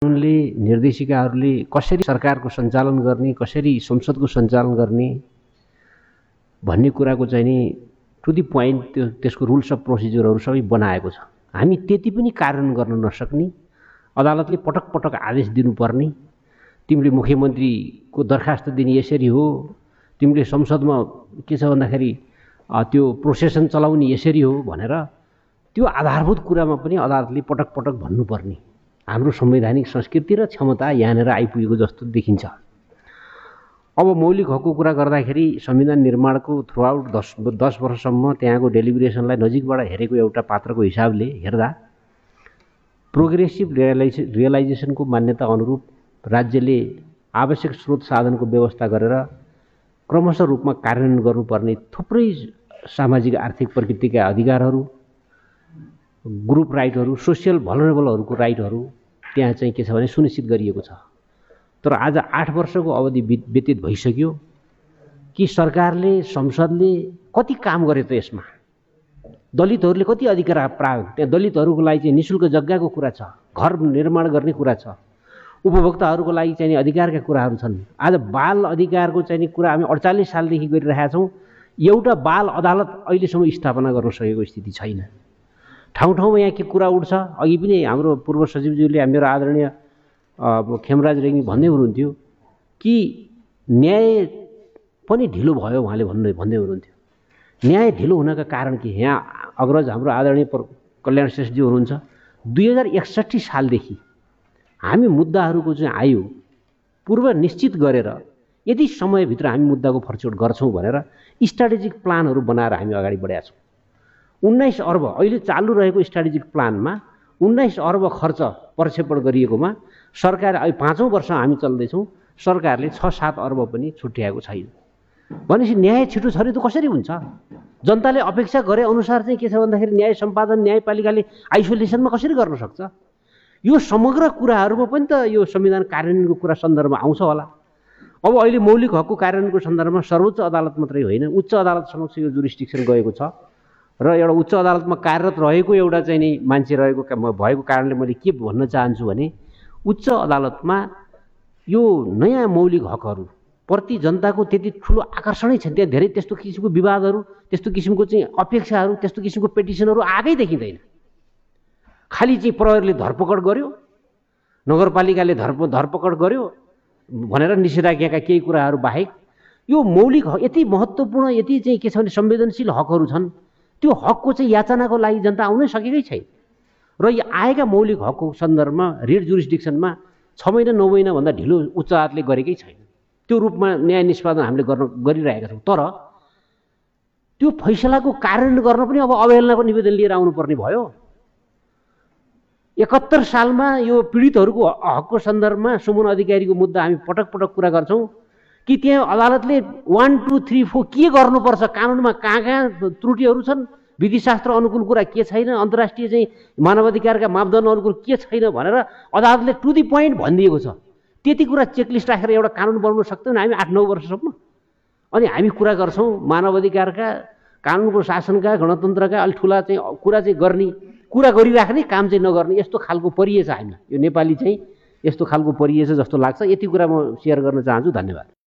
कानुनले निर्देशिकाहरूले कसरी सरकारको सञ्चालन गर्ने कसरी संसदको सञ्चालन गर्ने भन्ने कुराको चाहिँ नि टु दि पोइन्ट त्यो त्यसको रुल्स अफ प्रोसिजरहरू सबै बनाएको छ। हामी त्यति पनि कार्यान्वयन गर्न नसक्ने अदालतले पटक पटक आदेश दिनुपर्ने तिमीले मुख्यमन्त्रीको दरखास्त दिने यसरी हो तिमीले संसदमा के छ भन्दाखेरि त्यो प्रोसेसन चलाउने यसरी हो भनेर त्यो आधारभूत कुरामा पनि अदालतले पटक पटक भन्नुपर्ने। हाम्रो संवैधानिक संस्कृति र क्षमता यहाँनिर आइपुगेको जस्तो देखिन्छ। अब मौलिक हकको कुरा गर्दाखेरि संविधान निर्माणको थ्रु आउट दस दस वर्षसम्म त्यहाँको डेलिब्रेसनलाई नजिकबाट हेरेको एउटा पात्रको हिसाबले हेर्दा प्रोग्रेसिभ रियलाइज रियलाइजेसनको मान्यता अनुरूप राज्यले आवश्यक स्रोत साधनको व्यवस्था गरेर क्रमशः रूपमा कार्यान्वयन गर्नुपर्ने थुप्रै सामाजिक आर्थिक प्रकृतिका अधिकारहरू ग्रुप राइटहरू सोसियल भलरेबलहरूको राइटहरू त्यहाँ चाहिँ के छ भने सुनिश्चित गरिएको छ। तर आज आठ वर्षको अवधि व्यतीत भइसक्यो कि सरकारले संसदले कति काम गरे त यसमा? दलितहरूले कति अधिकार प्राप्त त्यहाँ दलितहरूको लागि चाहिँ नि शुल्क जग्गाको कुरा छ घर निर्माण गर्ने कुरा छ उपभोक्ताहरूको लागि चाहिँ नि अधिकारका कुराहरू छन्। आज बाल अधिकारको चाहिँ नि कुरा हामी अडचालिस सालदेखि गरिरहेका छौँ एउटा बाल अदालत अहिलेसम्म स्थापना गर्न सकेको स्थिति छैन। ठाउँ ठाउँमा यहाँ के कुरा उठ्छ? अघि पनि हाम्रो पूर्व सचिवज्यूले मेरो आदरणीय खेमराज रेग्मी भन्दै हुनुहुन्थ्यो कि न्याय पनि ढिलो भयो उहाँले भन्दै भन्दै हुनुहुन्थ्यो। न्याय ढिलो हुनका कारण के? यहाँ अग्रज हाम्रो आदरणीय कल्याण श्रेष्ठजी हुनुहुन्छ। दुई हजार एकसट्ठी सालदेखि हामी मुद्दाहरूको चाहिँ आयो पूर्व निश्चित गरेर यति समयभित्र हामी मुद्दाको फर्चौट गर्छौँ भनेर स्ट्राटेजिक प्लानहरू बनाएर हामी अगाडि बढेका छौँ। उन्नाइस अर्ब अहिले चालु रहेको स्ट्राटेजिक प्लानमा उन्नाइस अर्ब खर्च प्रक्षेपण गरिएकोमा सरकार अहिले पाँचौँ वर्ष हामी चल्दैछौँ सरकारले छ सात अर्ब पनि छुट्याएको छैन। भनेपछि न्याय छिटो छरितो कसरी हुन्छ? जनताले अपेक्षा गरे अनुसार चाहिँ के छ भन्दाखेरि न्याय सम्पादन न्यायपालिकाले आइसोलेसनमा कसरी गर्न सक्छ? यो समग्र कुराहरूमा पनि त यो संविधान कार्यान्वयनको कुरा सन्दर्भमा आउँछ होला। अब अहिले मौलिक हकको कार्यान्वयनको सन्दर्भमा सर्वोच्च अदालत मात्रै होइन उच्च अदालत समक्ष यो जुरिस्टिक्सन गएको छ। र एउटा उच्च अदालतमा कार्यरत रहेको एउटा चाहिँ नि मान्छे रहेको भएको कारणले मैले के भन्न चाहन्छु भने उच्च अदालतमा यो नयाँ मौलिक हकहरू प्रति जनताको त्यति ठुलो आकर्षणै छ त्यहाँ धेरै त्यस्तो किसिमको विवादहरू त्यस्तो किसिमको चाहिँ अपेक्षाहरू त्यस्तो किसिमको पेटिसनहरू आएकै देखिँदैन। खालि चाहिँ प्रहरीले धरपकड गर्यो नगरपालिकाले धरप धरपकड गर्यो भनेर निषेधाज्ञाका केही कुराहरू बाहेक यो मौलिक हक यति महत्त्वपूर्ण यति चाहिँ के छ भने संवेदनशील हकहरू छन् त्यो हकको चाहिँ याचनाको लागि जनता आउनै सकेकै छैन। र यो आएका मौलिक हकको सन्दर्भमा रेड जुरिस्डिक्सनमा छ महिना नौ महिनाभन्दा ढिलो उच्च अदालतले गरेकै छैन। त्यो रूपमा न्याय निष्पादन हामीले गर्न गरिरहेका छौँ। तर त्यो फैसलाको कार्यान्वयन गर्न पनि अब अवहेलनाको निवेदन लिएर आउनुपर्ने भयो। एकहत्तर सालमा यो पीडितहरूको हकको सन्दर्भमा सुमन अधिकारीको मुद्दा हामी पटक पटक कुरा गर्छौँ। कि त्यहाँ अदालतले वान टू थ्री फोर के गर्नुपर्छ? कानुनमा कहाँ कहाँ त्रुटिहरू छन्? विधिशास्त्र अनुकूल कुरा के छैन? अन्तर्राष्ट्रिय चाहिँ मानवाधिकारका मापदण्ड अनुकूल के छैन भनेर अदालतले टु दि पोइन्ट भनिदिएको छ। त्यति कुरा चेकलिस्ट राखेर एउटा कानुन बनाउन सक्दैनौँ। हामी आठ नौ वर्षसम्म। अनि हामी कुरा गर्छौँ मानवाधिकारका कानुनको शासनका गणतन्त्रका अलिक ठुला चाहिँ कुरा चाहिँ गर्ने कुरा गरिराख्ने काम चाहिँ नगर्ने यस्तो खालको परिएछ हामी यो नेपाली चाहिँ यस्तो खालको परिएछ जस्तो लाग्छ। यति कुरा म सेयर गर्न चाहन्छु। धन्यवाद।